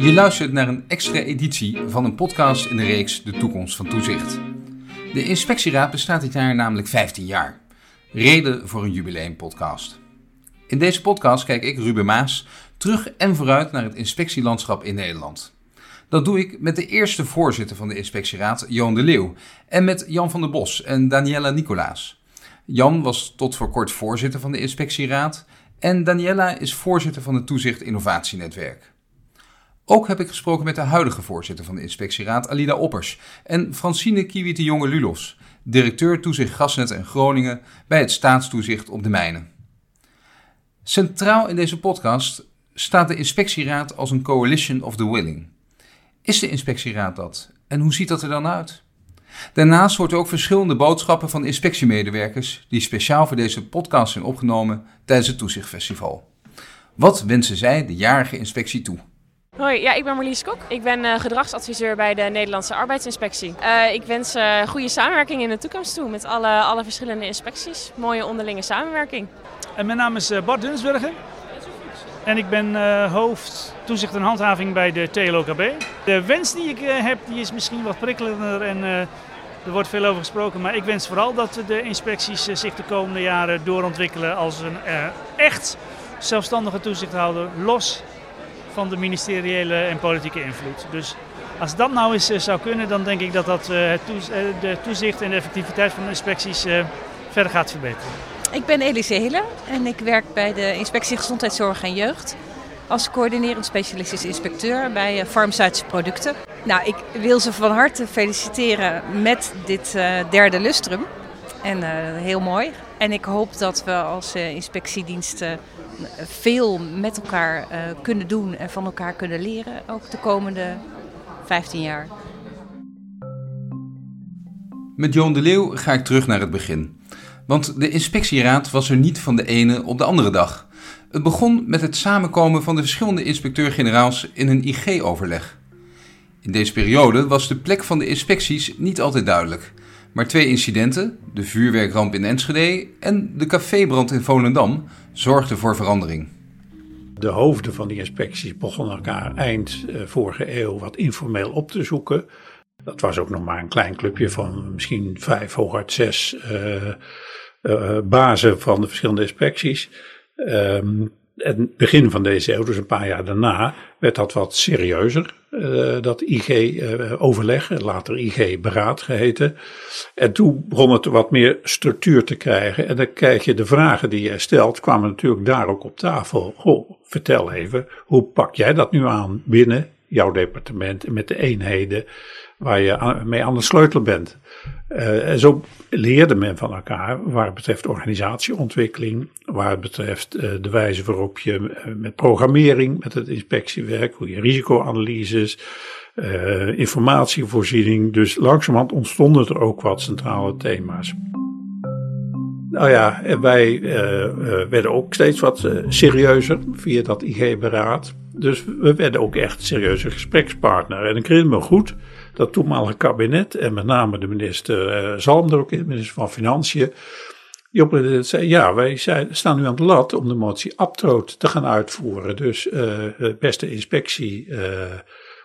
Je luistert naar een extra editie van een podcast in de reeks De Toekomst van Toezicht. De Inspectieraad bestaat dit jaar namelijk 15 jaar. Reden voor een jubileumpodcast. In deze podcast kijk ik, Ruben Maas, terug en vooruit naar het inspectielandschap in Nederland. Dat doe ik met de eerste voorzitter van de Inspectieraad, Johan de Leeuw, en met Jan van der Bos en Daniela Nicolaas. Jan was tot voor kort voorzitter van de Inspectieraad en Daniela is voorzitter van het Toezicht Innovatienetwerk. Ook heb ik gesproken met de huidige voorzitter van de Inspectieraad, Alida Oppers, en Francine Kiewit de Jonge Lulos, directeur toezicht Gasnet en Groningen bij het staatstoezicht op de mijnen. Centraal in deze podcast staat de Inspectieraad als een coalition of the willing. Is de Inspectieraad dat? En hoe ziet dat er dan uit? Daarnaast hoort er ook verschillende boodschappen van inspectiemedewerkers die speciaal voor deze podcast zijn opgenomen tijdens het Toezichtfestival. Wat wensen zij de jarige inspectie toe? Hoi, ja, ik ben Marlies Kok. Ik ben uh, gedragsadviseur bij de Nederlandse Arbeidsinspectie. Uh, ik wens uh, goede samenwerking in de toekomst toe met alle, alle verschillende inspecties. Mooie onderlinge samenwerking. En mijn naam is Bart Dunsburger. En ik ben hoofd toezicht en handhaving bij de TLOKB. De wens die ik heb, die is misschien wat prikkelender en er wordt veel over gesproken. Maar ik wens vooral dat de inspecties zich de komende jaren doorontwikkelen als een echt zelfstandige toezichthouder, los van de ministeriële en politieke invloed. Dus als dat nou eens zou kunnen, dan denk ik dat dat het de toezicht en de effectiviteit van de inspecties verder gaat verbeteren. Ik ben Elise Hille en ik werk bij de Inspectie Gezondheidszorg en Jeugd als coördinerend specialistisch inspecteur bij farmaceutische producten. Nou, ik wil ze van harte feliciteren met dit derde lustrum. En heel mooi. En ik hoop dat we als inspectiediensten veel met elkaar uh, kunnen doen en van elkaar kunnen leren, ook de komende 15 jaar. Met Johan de Leeuw ga ik terug naar het begin. Want de inspectieraad was er niet van de ene op de andere dag. Het begon met het samenkomen van de verschillende inspecteur-generaals in een IG-overleg. In deze periode was de plek van de inspecties niet altijd duidelijk. Maar twee incidenten, de vuurwerkramp in Enschede en de cafébrand in Volendam, zorgden voor verandering. De hoofden van die inspecties begonnen elkaar eind vorige eeuw wat informeel op te zoeken. Dat was ook nog maar een klein clubje van misschien vijf, hooguit zes uh, bazen van de verschillende inspecties. Um, het begin van deze eeuw, dus een paar jaar daarna, werd dat wat serieuzer. Uh, dat IG-overleg, uh, later IG-beraad geheten. En toen begon het wat meer structuur te krijgen. En dan krijg je de vragen die je stelt, kwamen natuurlijk daar ook op tafel. Goh, vertel even, hoe pak jij dat nu aan binnen jouw departement en met de eenheden waar je mee aan de sleutel bent? Uh, en zo leerde men van elkaar waar het betreft organisatieontwikkeling, waar het betreft uh, de wijze waarop je uh, met programmering, met het inspectiewerk, hoe je risicoanalyses, informatievoorziening. Dus langzamerhand ontstonden er ook wat centrale thema's. Nou ja, wij werden ook steeds wat serieuzer via dat IG-beraad. Dus we werden ook echt serieuze gesprekspartner. En ik herinner me goed dat toenmalige kabinet en met name de minister uh, Zalm er ook in, minister van Financiën, die op zei, ja, wij zijn, staan nu aan de lat om de motie Abtroot te gaan uitvoeren. Dus uh, beste inspectie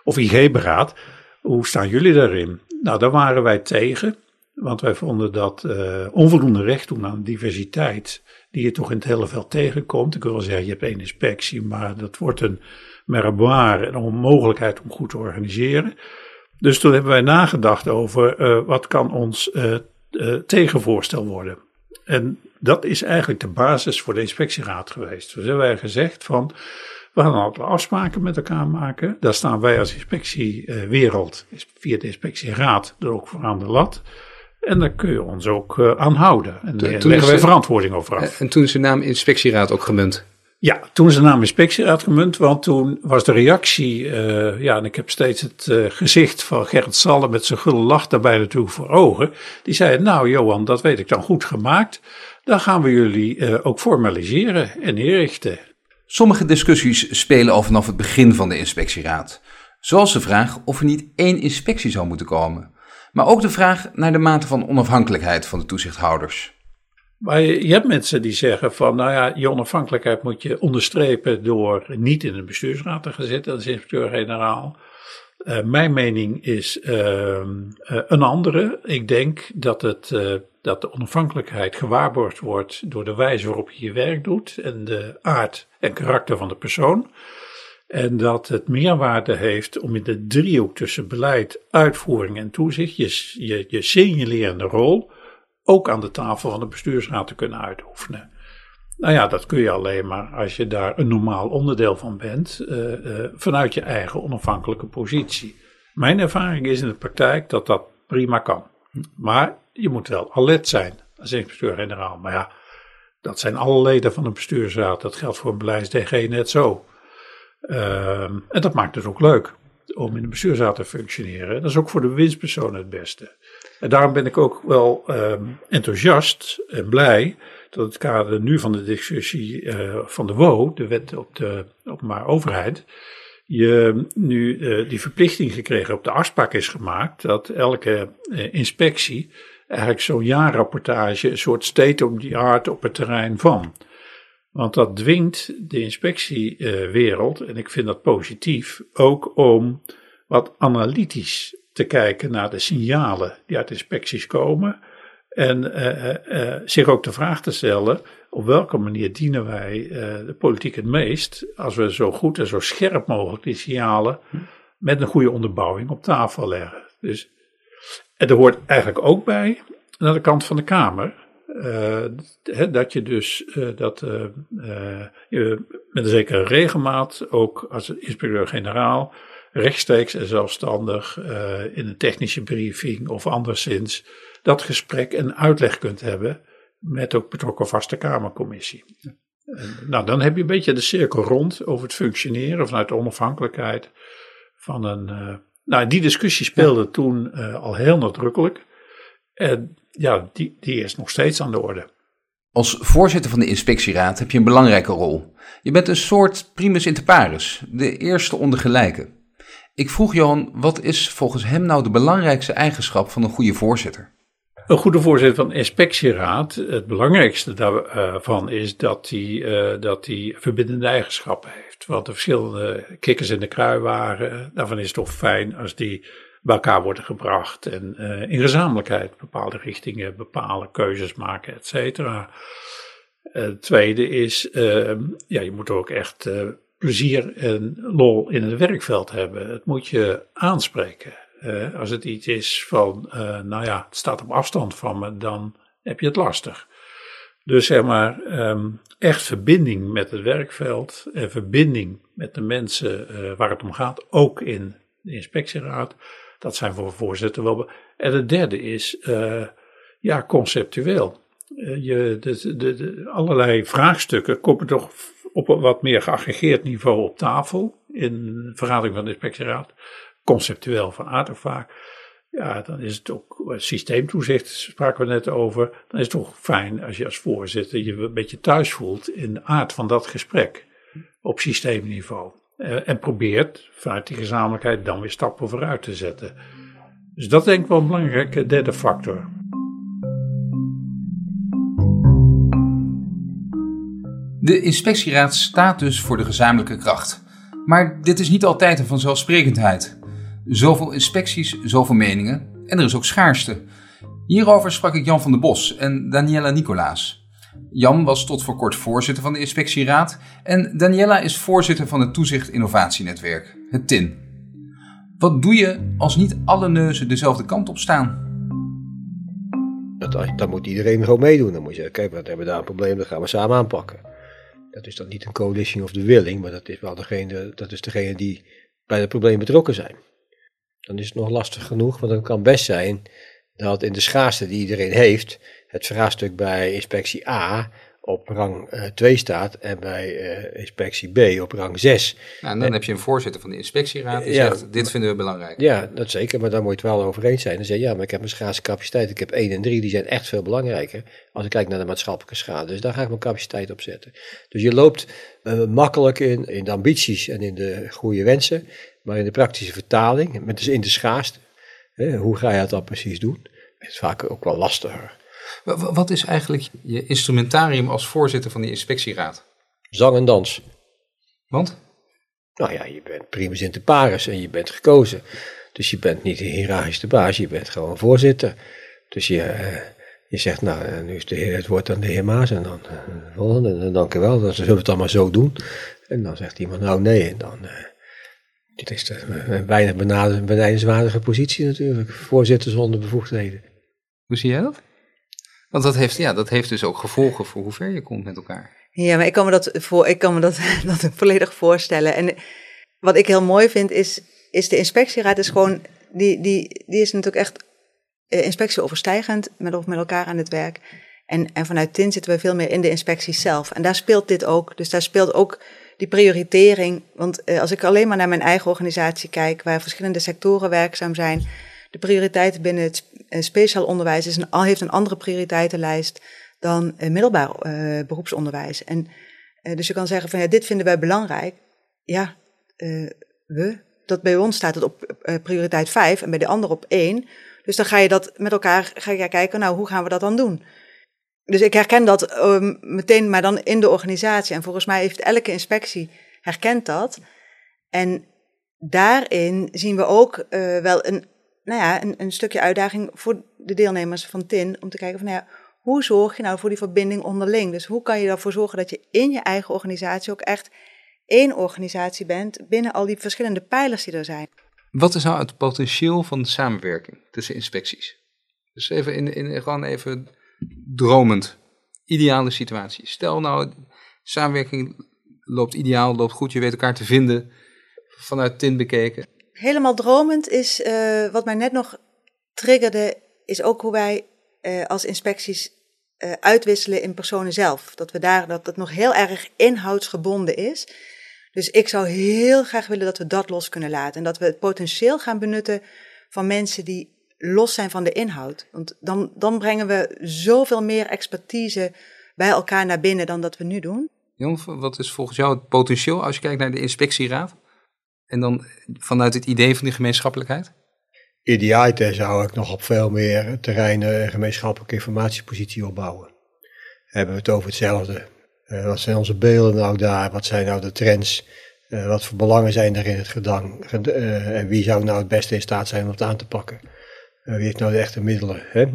of IG-beraad, hoe staan jullie daarin? Nou, daar waren wij tegen, want wij vonden dat onvoldoende recht doen aan diversiteit, die je toch in het hele veld tegenkomt. Ik wil wel zeggen, je hebt één inspectie, maar dat wordt een merboire, een onmogelijkheid om goed te organiseren. Dus toen hebben wij nagedacht over uh, wat kan ons uh, uh, tegenvoorstel worden. En dat is eigenlijk de basis voor de inspectieraad geweest. Dus hebben wij gezegd van, we gaan altijd afspraken met elkaar maken. Daar staan wij als inspectiewereld, via de inspectieraad, er ook voor aan de lat. En daar kun je ons ook aan houden. En daar leggen wij verantwoording over af. En toen is de naam inspectieraad ook gemunt? Ja, toen is de naam gemunt, want toen was de reactie, uh, ja, en ik heb steeds het uh, gezicht van Gerrit Salle met zijn gulle lach daarbij natuurlijk voor ogen. Die zei, nou Johan, dat weet ik dan goed gemaakt. Dan gaan we jullie uh, ook formaliseren en inrichten. Sommige discussies spelen al vanaf het begin van de inspectieraad. Zoals de vraag of er niet één inspectie zou moeten komen. Maar ook de vraag naar de mate van onafhankelijkheid van de toezichthouders. Maar je, hebt mensen die zeggen van, nou ja, je onafhankelijkheid moet je onderstrepen door niet in een bestuursraad te gaan zitten als inspecteur-generaal. Uh, mijn mening is uh, uh, een andere. Ik denk dat, het, dat de onafhankelijkheid gewaarborgd wordt door de wijze waarop je je werk doet en de aard en karakter van de persoon. En dat het meerwaarde heeft om in de driehoek tussen beleid, uitvoering en toezicht je, je, je signalerende rol ook aan de tafel van de bestuursraad te kunnen uitoefenen. Nou ja, dat kun je alleen maar als je daar een normaal onderdeel van bent, uh, uh, vanuit je eigen onafhankelijke positie. Mijn ervaring is in de praktijk dat dat prima kan. Maar je moet wel alert zijn als inspecteur-generaal. Maar ja, dat zijn alle leden van de bestuursraad. Dat geldt voor een beleids-DG net zo. Uh, en dat maakt het ook leuk om in de bestuursraad te functioneren. Dat is ook voor de winstpersoon het beste. En daarom ben ik ook wel um, enthousiast en blij dat het kader nu van de discussie uh, van de WO, de wet op de openbare overheid, je nu uh, die verplichting gekregen op de afspraak is gemaakt dat elke uh, inspectie eigenlijk zo'n jaarrapportage, een soort state of the art op het terrein van. Want dat dwingt de inspectiewereld, en ik vind dat positief, ook om wat analytisch te kijken naar de signalen die uit inspecties komen. En uh, uh, zich ook de vraag te stellen: op welke manier dienen wij de politiek het meest als we zo goed en zo scherp mogelijk die signalen met een goede onderbouwing op tafel leggen. Dus, en er hoort eigenlijk ook bij, naar de kant van de Kamer, dat je dus dat je met een zekere regelmaat ook als inspecteur-generaal rechtstreeks en zelfstandig uh, in een technische briefing of anderszins dat gesprek en uitleg kunt hebben met ook betrokken vaste Kamercommissie. En, nou, dan heb je een beetje de cirkel rond over het functioneren vanuit de onafhankelijkheid van een. Uh, nou, die discussie speelde ja. toen uh, al heel nadrukkelijk. En ja, die, die is nog steeds aan de orde. Als voorzitter van de inspectieraad heb je een belangrijke rol. Je bent een soort primus inter pares, de eerste onder gelijken. Ik vroeg Johan, wat is volgens hem nou de belangrijkste eigenschap van een goede voorzitter? Een goede voorzitter van inspectieraad, het belangrijkste daarvan is dat hij, uh, dat hij verbindende eigenschappen heeft. Want de verschillende kikkers in de kruiwagen, daarvan is het toch fijn als die bij elkaar worden gebracht en uh, in gezamenlijkheid bepaalde richtingen bepalen, keuzes maken, et cetera. Uh, het tweede is, ehm, ja, je moet ook echt plezier en lol in het werkveld hebben. Het moet je aanspreken. Uh, als het iets is van, uh, nou ja, het staat op afstand van me, dan heb je het lastig. Dus zeg maar, um, echt verbinding met het werkveld en verbinding met de mensen uh, waar het om gaat, ook in de inspectieraad. Dat zijn voor voorzitter wel. En het derde is, ja, conceptueel. je, de, de, de, allerlei vraagstukken komen toch op een wat meer geaggregeerd niveau op tafel in vergadering van de inspectieraad, conceptueel van aard vaak. Ja, dan is het ook systeemtoezicht, spraken we net over. Dan is het toch fijn als je als voorzitter je een beetje thuis voelt in de aard van dat gesprek op systeemniveau. Eh, en probeert vanuit die gezamenlijkheid dan weer stappen vooruit te zetten. Dus dat denk ik wel een belangrijke derde factor. De inspectieraad staat dus voor de gezamenlijke kracht. Maar dit is niet altijd een vanzelfsprekendheid. Zoveel inspecties, zoveel meningen en er is ook schaarste. Hierover sprak ik Jan van der Bos en Daniela Nicolaas. Jan was tot voor kort voorzitter van de inspectieraad en Daniela is voorzitter van het Toezicht Innovatienetwerk, het TIN. Wat doe je als niet alle neuzen dezelfde kant op staan? Dat, moet iedereen gewoon meedoen. Dan moet je zeggen, kijk, we hebben daar een probleem, dat gaan we samen aanpakken. Dat is dan niet een coalition of the willing, maar dat is wel degene, dat is degene die bij het probleem betrokken zijn. Dan is het nog lastig genoeg, want dan kan best zijn dat in de schaarste die iedereen heeft, het vraagstuk bij inspectie A op rang uh, eh, 2 staat en bij uh, inspectie B op rang 6. Nou, en dan heb je een voorzitter van de inspectieraad die ja, zegt, dit vinden we belangrijk. Ja, dat zeker, maar daar moet je het wel over eens zijn. Dan zeg je, ja, maar ik heb mijn schaarse capaciteit, ik heb 1 en 3, die zijn echt veel belangrijker als ik kijk naar de maatschappelijke schade. Dus daar ga ik mijn capaciteit op zetten. Dus je loopt uh, makkelijk in, in de ambities en in de goede wensen, maar in de praktische vertaling, met dus in de schaarste, hè, hoe ga je dat dan precies doen, is vaak ook wel lastiger. Wat is eigenlijk je instrumentarium als voorzitter van die inspectieraad? Zang en dans. Want? Nou ja, je bent primus inter pares en je bent gekozen. Dus je bent niet de hiërarchisch de baas, je bent gewoon voorzitter. Dus je, uh, je zegt, nou, eh, nu is de heer, het woord aan de heer Maas en dan uh, volgende, en dank u wel, dan zullen we het allemaal zo doen. En dan zegt iemand, nou nee, en dan... Dit is een weinig benijdenswaardige positie natuurlijk, voorzitter zonder bevoegdheden. Hoe zie jij dat? Want dat heeft, ja, dat heeft dus ook gevolgen voor hoe ver je komt met elkaar. Ja, maar ik kan me dat, voor, ik kan me dat, dat volledig voorstellen. En wat ik heel mooi vind is, is de inspectieraad is gewoon, die, die, die is natuurlijk echt uh, inspectieoverstijgend met, met elkaar aan het werk. En, en vanuit TIN zitten we veel meer in de inspectie zelf. En daar speelt dit ook. Dus daar speelt ook die prioritering. Want uh, als ik alleen maar naar mijn eigen organisatie kijk, waar verschillende sectoren werkzaam zijn, de prioriteiten binnen het uh, speciaal onderwijs is een, heeft een andere prioriteitenlijst dan uh, middelbaar beroepsonderwijs. En dus je kan zeggen van ja, dit vinden wij belangrijk. Ja, we. Dat bij ons staat het op prioriteit 5 en bij de ander op 1. Dus dan ga je dat met elkaar ga je kijken, nou, hoe gaan we dat dan doen? Dus ik herken dat um, meteen, maar dan in de organisatie. En volgens mij heeft elke inspectie herkent dat. En daarin zien we ook wel een, nou ja, een, een, stukje uitdaging voor de deelnemers van TIN. Om te kijken van, nou ja, hoe zorg je nou voor die verbinding onderling? Dus hoe kan je ervoor zorgen dat je in je eigen organisatie ook echt één organisatie bent binnen al die verschillende pijlers die er zijn? Wat is nou het potentieel van de samenwerking tussen inspecties? Dus even in, in gewoon even dromend. Ideale situatie. Stel nou, samenwerking loopt ideaal, loopt goed, je weet elkaar te vinden, vanuit TIN bekeken. Helemaal dromend is, uh, wat mij net nog triggerde, is ook hoe wij uh, als inspecties uh, uitwisselen in personen zelf. Dat we daar, dat het nog heel erg inhoudsgebonden is. Dus ik zou heel graag willen dat we dat los kunnen laten. En dat we het potentieel gaan benutten van mensen die los zijn van de inhoud. Want dan, dan brengen we zoveel meer expertise bij elkaar naar binnen dan dat we nu doen. Jon, wat is volgens jou het potentieel als je kijkt naar de inspectieraad? En dan vanuit het idee van die gemeenschappelijkheid? Idealiter zou ik nog op veel meer terreinen een gemeenschappelijke informatiepositie opbouwen. Hebben we het over hetzelfde? Uh, wat zijn onze beelden nou daar? Wat zijn nou de trends? Uh, wat voor belangen zijn er in het gedang? Uh, en wie zou nou het beste in staat zijn om het aan te pakken? wie heeft nou de echte middelen? Hè?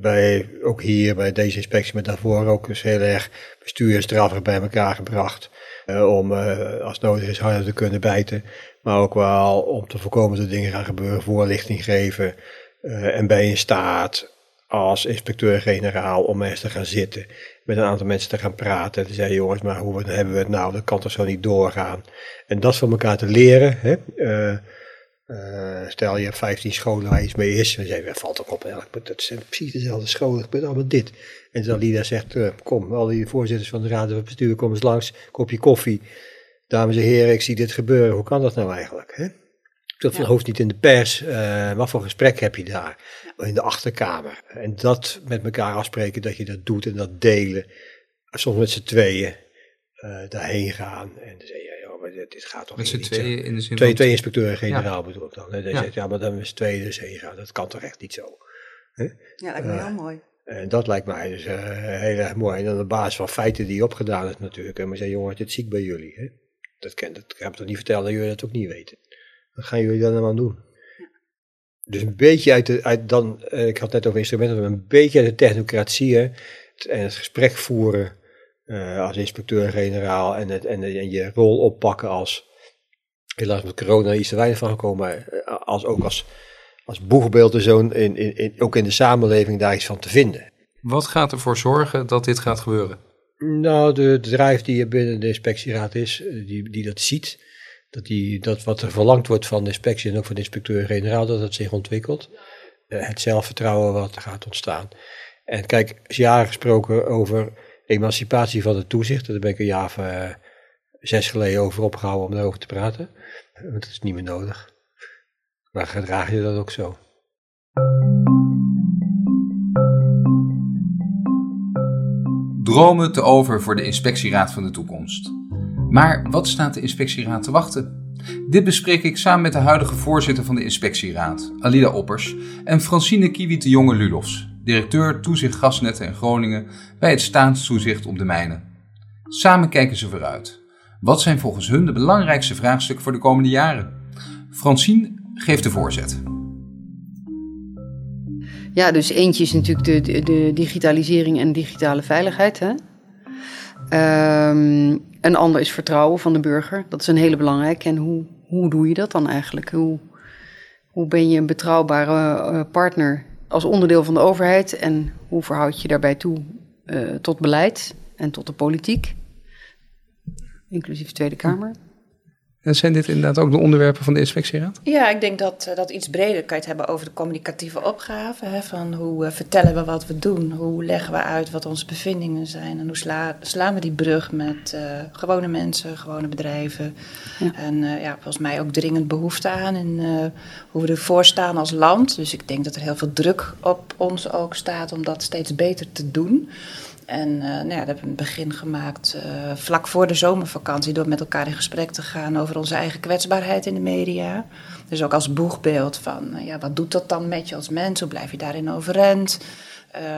bij, ook hier bij deze inspectie, maar daarvoor ook dus heel erg bestuur bij elkaar gebracht. Om als nodig is harder te kunnen bijten. Maar ook wel om te voorkomen dat dingen gaan gebeuren, voorlichting geven. en ben je in staat als inspecteur-generaal om eens te gaan zitten met een aantal mensen te gaan praten. En te zeggen, jongens, maar hoe hebben we het nou? Dat kan toch zo niet doorgaan? En dat van elkaar te leren. Hè? Uh, uh, stel je hebt 15 scholen waar iets mee is. En dan zeg je, valt ook op. Eigenlijk, dat zijn precies dezelfde scholen. Gebeurt allemaal dit. En dan Lida zegt, uh, kom, al die voorzitters van de raad van bestuur, kom eens langs. Kopje koffie. Dames en heren, ik zie dit gebeuren. Hoe kan dat nou eigenlijk? Hè? Dat ja. hoeft niet in de pers. Uh, wat voor gesprek heb je daar? In de achterkamer. En dat met elkaar afspreken dat je dat doet en dat delen. Soms met z'n tweeën daarheen gaan. En dan zeg je, dit, dit gaat toch met niet Met z'n tweeën in de zin Twee, twee inspecteuren-generaal ja. bedoel ik dan. En ja. zegt, ja, maar dan met z'n tweeën dus heen gaan. Dat kan toch echt niet zo? Huh? Ja, dat lijkt me uh, heel mooi. En dat lijkt mij dus uh, heel erg mooi. En dan op basis van feiten die je opgedaan hebt natuurlijk. En maar zeggen, jongens, dit zie ik bij jullie. Hè? Dat, kan, dat heb ik toch niet vertellen dat jullie dat ook niet weten. Wat gaan jullie dan aan doen? Dus een beetje uit, de, uit dan, eh, ik had net over instrumenten, maar een beetje uit de technocratie hè, en het gesprek voeren als inspecteur-generaal en, het, en, en je rol oppakken als, helaas met corona is er weinig van gekomen, maar eh, als, ook als, als boegbeeldpersoon in, in, in, ook in de samenleving daar iets van te vinden. Wat gaat ervoor zorgen dat dit gaat gebeuren? Nou, de, de drive die er binnen de inspectieraad is, die, die dat ziet, dat, die, dat wat er verlangd wordt van de inspectie en ook van de inspecteur-generaal, dat het zich ontwikkelt. Uh, het zelfvertrouwen wat er gaat ontstaan. En kijk, is jaren gesproken over emancipatie van het toezicht. Daar ben ik een jaar of uh, zes geleden over opgehouden om daarover te praten. Want dat is niet meer nodig. Maar gedraag je dat ook zo? Dromen te over voor de inspectieraad van de toekomst. Maar wat staat de inspectieraad te wachten? Dit bespreek ik samen met de huidige voorzitter van de inspectieraad, Alida Oppers, en Francine Kiewit de Jonge Lulofs, directeur toezicht gasnetten in Groningen bij het staatstoezicht op de mijnen. Samen kijken ze vooruit. Wat zijn volgens hun de belangrijkste vraagstukken voor de komende jaren? Francine geeft de voorzet. Ja, dus eentje is natuurlijk de, de, digitalisering en digitale veiligheid. Hè? Um, een ander is vertrouwen van de burger. Dat is een hele belangrijke. En hoe, hoe doe je dat dan eigenlijk? Hoe, hoe ben je een betrouwbare uh, partner als onderdeel van de overheid? En hoe verhoud je daarbij toe uh, tot beleid en tot de politiek? Inclusief de Tweede Kamer. En zijn dit inderdaad ook de onderwerpen van de inspectieraad? Ja, ik denk dat dat iets breder kan je het hebben over de communicatieve opgave. Hè, van hoe uh, vertellen we wat we doen? Hoe leggen we uit wat onze bevindingen zijn? En hoe sla, slaan we die brug met uh, gewone mensen, gewone bedrijven? Ja. En uh, ja, volgens mij ook dringend behoefte aan in hoe we ervoor staan als land. Dus ik denk dat er heel veel druk op ons ook staat om dat steeds beter te doen. En uh, nou ja, dat hebben we een begin gemaakt uh, vlak voor de zomervakantie door met elkaar in gesprek te gaan over onze eigen kwetsbaarheid in de media. Dus ook als boegbeeld van uh, ja, wat doet dat dan met je als mens? Hoe blijf je daarin overeind?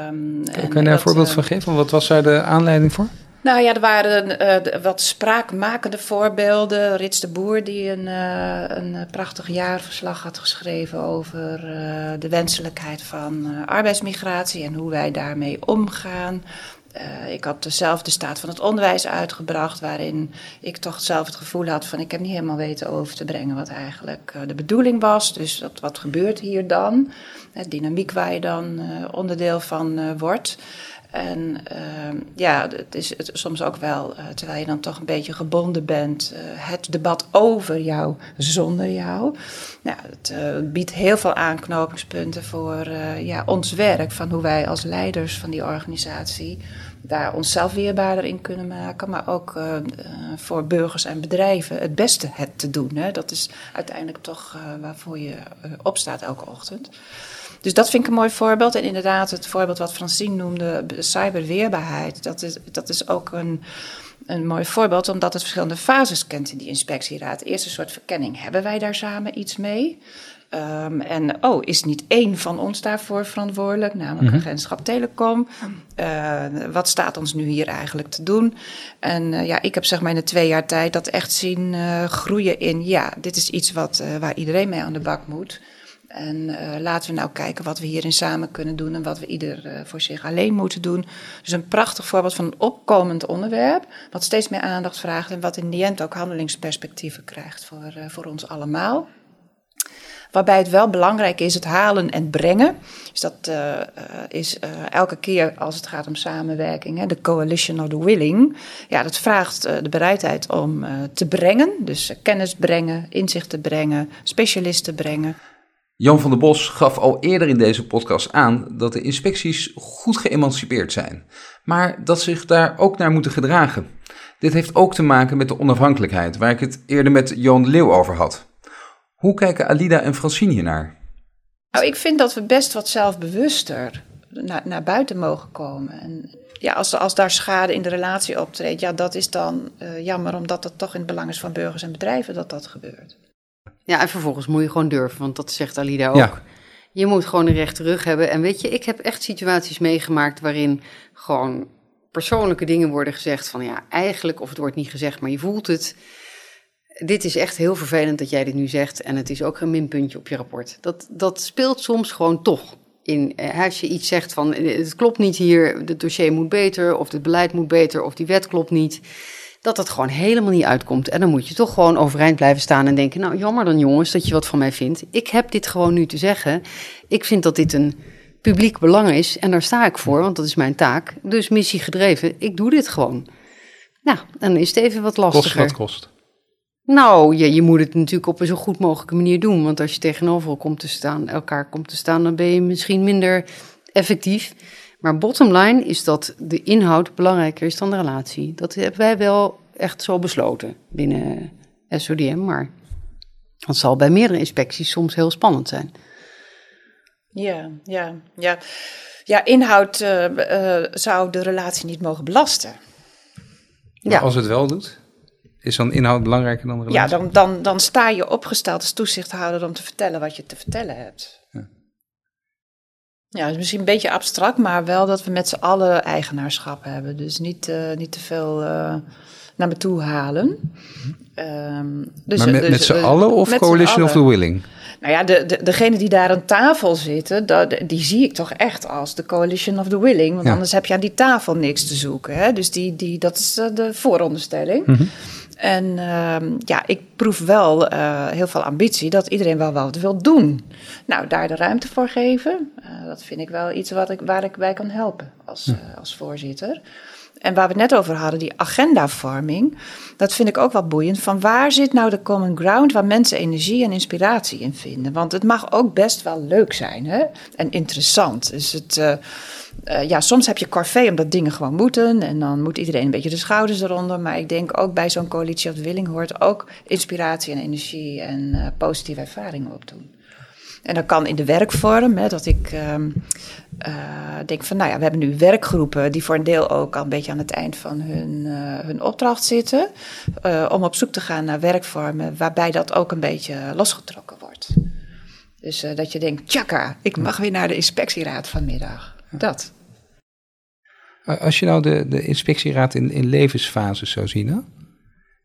Um, Kun je daar een voorbeeld van geven? Wat was daar de aanleiding voor? Nou ja, er waren uh, wat spraakmakende voorbeelden. Rits de Boer, die een, uh, een prachtig jaarverslag had geschreven over uh, de wenselijkheid van arbeidsmigratie en hoe wij daarmee omgaan. Uh, ik had zelf de staat van het onderwijs uitgebracht, waarin ik toch zelf het gevoel had van ik heb niet helemaal weten over te brengen wat eigenlijk uh, de bedoeling was. Dus wat gebeurt hier dan? De dynamiek waar je dan onderdeel van wordt. En uh, ja, het is het, soms ook wel, uh, terwijl je dan toch een beetje gebonden bent, uh, het debat over jou zonder jou. Nou, het biedt heel veel aanknopingspunten voor ja, ons werk, van hoe wij als leiders van die organisatie daar onszelf weerbaarder in kunnen maken, maar ook voor burgers en bedrijven het beste het te doen. Hè. Dat is uiteindelijk toch waarvoor je opstaat elke ochtend. Dus dat vind ik een mooi voorbeeld. En inderdaad, het voorbeeld wat Francine noemde, cyberweerbaarheid, dat is, dat is ook een, een mooi voorbeeld, omdat het verschillende fases kent in die inspectieraad. Eerst een soort verkenning, hebben wij daar samen iets mee? Um, en oh, is niet één van ons daarvoor verantwoordelijk, namelijk mm -hmm. agentschap Telecom? Uh, wat staat ons nu hier eigenlijk te doen? En uh, ja, ik heb zeg maar in de twee jaar tijd dat echt zien uh, groeien in, ja, dit is iets wat, waar iedereen mee aan de bak moet. En uh, laten we nou kijken wat we hierin samen kunnen doen en wat we ieder uh, voor zich alleen moeten doen. Dus een prachtig voorbeeld van een opkomend onderwerp, wat steeds meer aandacht vraagt en wat in die end ook handelingsperspectieven krijgt voor, uh, voor ons allemaal. Waarbij het wel belangrijk is het halen en brengen. Dus dat is elke keer als het gaat om samenwerking, de coalition of the willing. Ja, dat vraagt de bereidheid om te brengen. Dus kennis brengen, inzichten brengen, specialisten brengen. Jan van der Bos gaf al eerder in deze podcast aan dat de inspecties goed geëmancipeerd zijn, maar dat ze zich daar ook naar moeten gedragen. Dit heeft ook te maken met de onafhankelijkheid, waar ik het eerder met Johan Leeuw over had. Hoe kijken Alida en Francine hiernaar? Nou, ik vind dat we best wat zelfbewuster naar, naar buiten mogen komen. En ja, als, als daar schade in de relatie optreedt, ja, dat is dan uh, jammer, omdat het toch in het belang is van burgers en bedrijven dat dat gebeurt. Ja, en vervolgens moet je gewoon durven, want dat zegt Alida ook. Ja. Je moet gewoon een rechte rug hebben. En weet je, ik heb echt situaties meegemaakt waarin gewoon persoonlijke dingen worden gezegd van ja, eigenlijk, of het wordt niet gezegd, maar je voelt het. Dit is echt heel vervelend dat jij dit nu zegt en het is ook een minpuntje op je rapport. Dat, dat speelt soms gewoon toch. In, eh, als je iets zegt van het klopt niet hier, het dossier moet beter, of het beleid moet beter, of die wet klopt niet dat het gewoon helemaal niet uitkomt. En dan moet je toch gewoon overeind blijven staan en denken: Nou, jammer dan jongens dat je wat van mij vindt. Ik heb dit gewoon nu te zeggen. Ik vind dat dit een publiek belang is en daar sta ik voor, want dat is mijn taak. Dus missie gedreven, ik doe dit gewoon. Nou, dan is het even wat lastiger. Kost wat kost. Nou, je, je moet het natuurlijk op een zo goed mogelijke manier doen. Want als je tegenover komt te staan, elkaar komt te staan, dan ben je misschien minder effectief. Maar bottom line is dat de inhoud belangrijker is dan de relatie. Dat hebben wij wel echt zo besloten binnen SODM. Maar dat zal bij meerdere inspecties soms heel spannend zijn. Ja, ja, ja. Ja, inhoud uh, uh, zou de relatie niet mogen belasten. Ja. als het wel doet, is dan inhoud belangrijker dan de relatie? Ja, dan, dan, dan sta je opgesteld als toezichthouder om te vertellen wat je te vertellen hebt. Ja, is misschien een beetje abstract, maar wel dat we met z'n allen eigenaarschap hebben. Dus niet, uh, niet te veel uh, naar me toe halen. Um, dus, maar met, dus, met z'n allen of Coalition of the Willing? Nou ja, de, de, degene die daar aan tafel zitten, dat, die zie ik toch echt als de Coalition of the Willing. Want anders heb je aan die tafel niks te zoeken. Hè? Dus die, die, dat is de vooronderstelling. Mm -hmm. En uh, ja, ik proef wel uh, heel veel ambitie dat iedereen wel wat wil doen. Nou, daar de ruimte voor geven, uh, dat vind ik wel iets wat ik, waar ik bij kan helpen als, uh, als voorzitter. En waar we het net over hadden, die agendavorming, dat vind ik ook wel boeiend. Van waar zit nou de common ground waar mensen energie en inspiratie in vinden? Want het mag ook best wel leuk zijn hè? en interessant. Dus het, uh, ja, soms heb je corvée omdat dingen gewoon moeten en dan moet iedereen een beetje de schouders eronder. Maar ik denk ook bij zo'n coalitie of willing hoort ook inspiratie en energie en uh, positieve ervaringen opdoen. En dat kan in de werkvorm, hè, dat ik uh, uh, denk van, nou ja, we hebben nu werkgroepen die voor een deel ook al een beetje aan het eind van hun, uh, hun opdracht zitten. Uh, om op zoek te gaan naar werkvormen waarbij dat ook een beetje losgetrokken wordt. Dus dat je denkt, tjaka, ik mag weer naar de inspectieraad vanmiddag. Dat. Als je nou de, de inspectieraad in, in levensfases zou zien, hè?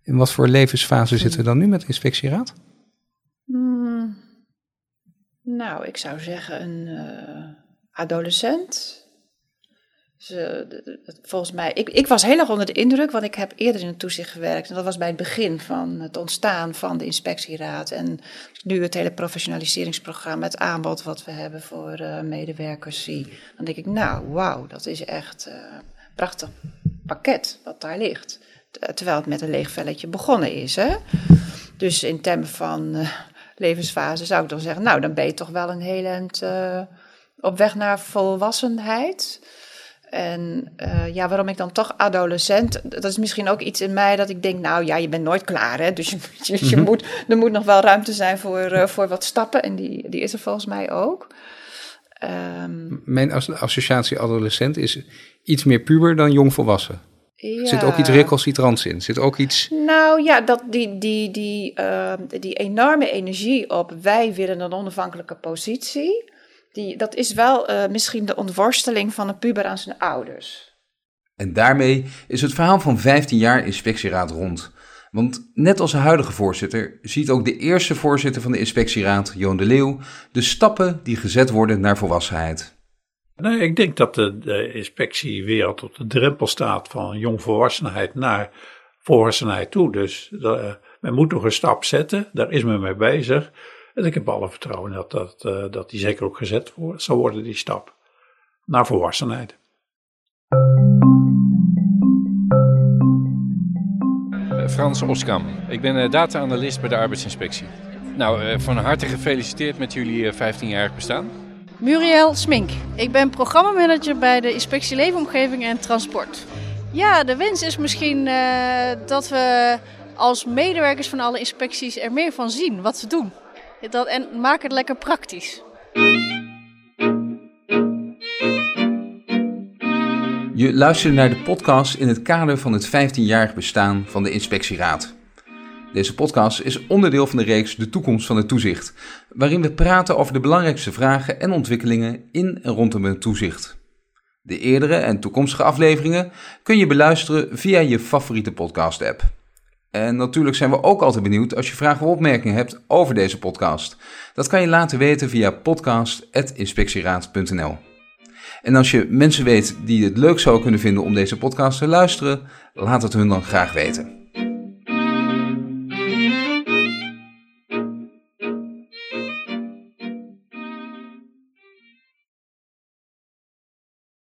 In wat voor levensfase zitten we dan nu met de inspectieraad? Hmm. Nou, ik zou zeggen een uh, adolescent. Ze, volgens mij, ik, ik was heel erg onder de indruk, want ik heb eerder in het toezicht gewerkt. En dat was bij het begin van het ontstaan van de inspectieraad. En nu het hele professionaliseringsprogramma, het aanbod wat we hebben voor uh, medewerkers zie. Dan denk ik, nou, wauw, dat is echt een uh, prachtig pakket wat daar ligt. Terwijl het met een leeg velletje begonnen is. Hè? Dus in termen van uh, levensfase zou ik dan zeggen, nou, dan ben je toch wel een heel eind uh, op weg naar volwassenheid. En uh, ja, waarom ik dan toch adolescent, dat is misschien ook iets in mij dat ik denk, nou ja, je bent nooit klaar, hè? Dus je, je, je mm -hmm. moet, er moet nog wel ruimte zijn voor, voor wat stappen en die, die is er volgens mij ook. Um, Mijn associatie adolescent is iets meer puber dan jongvolwassen. Ja. Zit ook iets recalcitrants in? Zit ook iets... Nou ja, dat die, die, die, uh, die enorme energie op wij willen een onafhankelijke positie... Die, dat is wel uh, misschien de ontworsteling van een puber aan zijn ouders. En daarmee is het verhaal van 15 jaar inspectieraad rond. Want net als de huidige voorzitter ziet ook de eerste voorzitter van de inspectieraad, Joon de Leeuw, de stappen die gezet worden naar volwassenheid. Nee, ik denk dat de, de inspectiewereld op de drempel staat van jongvolwassenheid naar volwassenheid toe. Dus uh, men moet nog een stap zetten, daar is men mee bezig. En ik heb alle vertrouwen dat, dat, uh, dat die zeker ook gezet wordt, zal worden, die stap naar volwassenheid. Frans Oskam, ik ben data-analyst bij de arbeidsinspectie. Nou, van harte gefeliciteerd met jullie 15-jarig bestaan. Muriel Smink. Ik ben programmamanager bij de Inspectie Leefomgeving en Transport. Ja, de wens is misschien uh, dat we als medewerkers van alle inspecties er meer van zien wat ze doen. Dat, en maak het lekker praktisch. Je luistert naar de podcast in het kader van het 15-jarig bestaan van de Inspectieraad. Deze podcast is onderdeel van de reeks De Toekomst van het Toezicht, waarin we praten over de belangrijkste vragen en ontwikkelingen in en rondom het toezicht. De eerdere en toekomstige afleveringen kun je beluisteren via je favoriete podcast-app. En natuurlijk zijn we ook altijd benieuwd als je vragen of opmerkingen hebt over deze podcast. Dat kan je laten weten via podcast.inspectieraad.nl. En als je mensen weet die het leuk zou kunnen vinden om deze podcast te luisteren, laat het hun dan graag weten.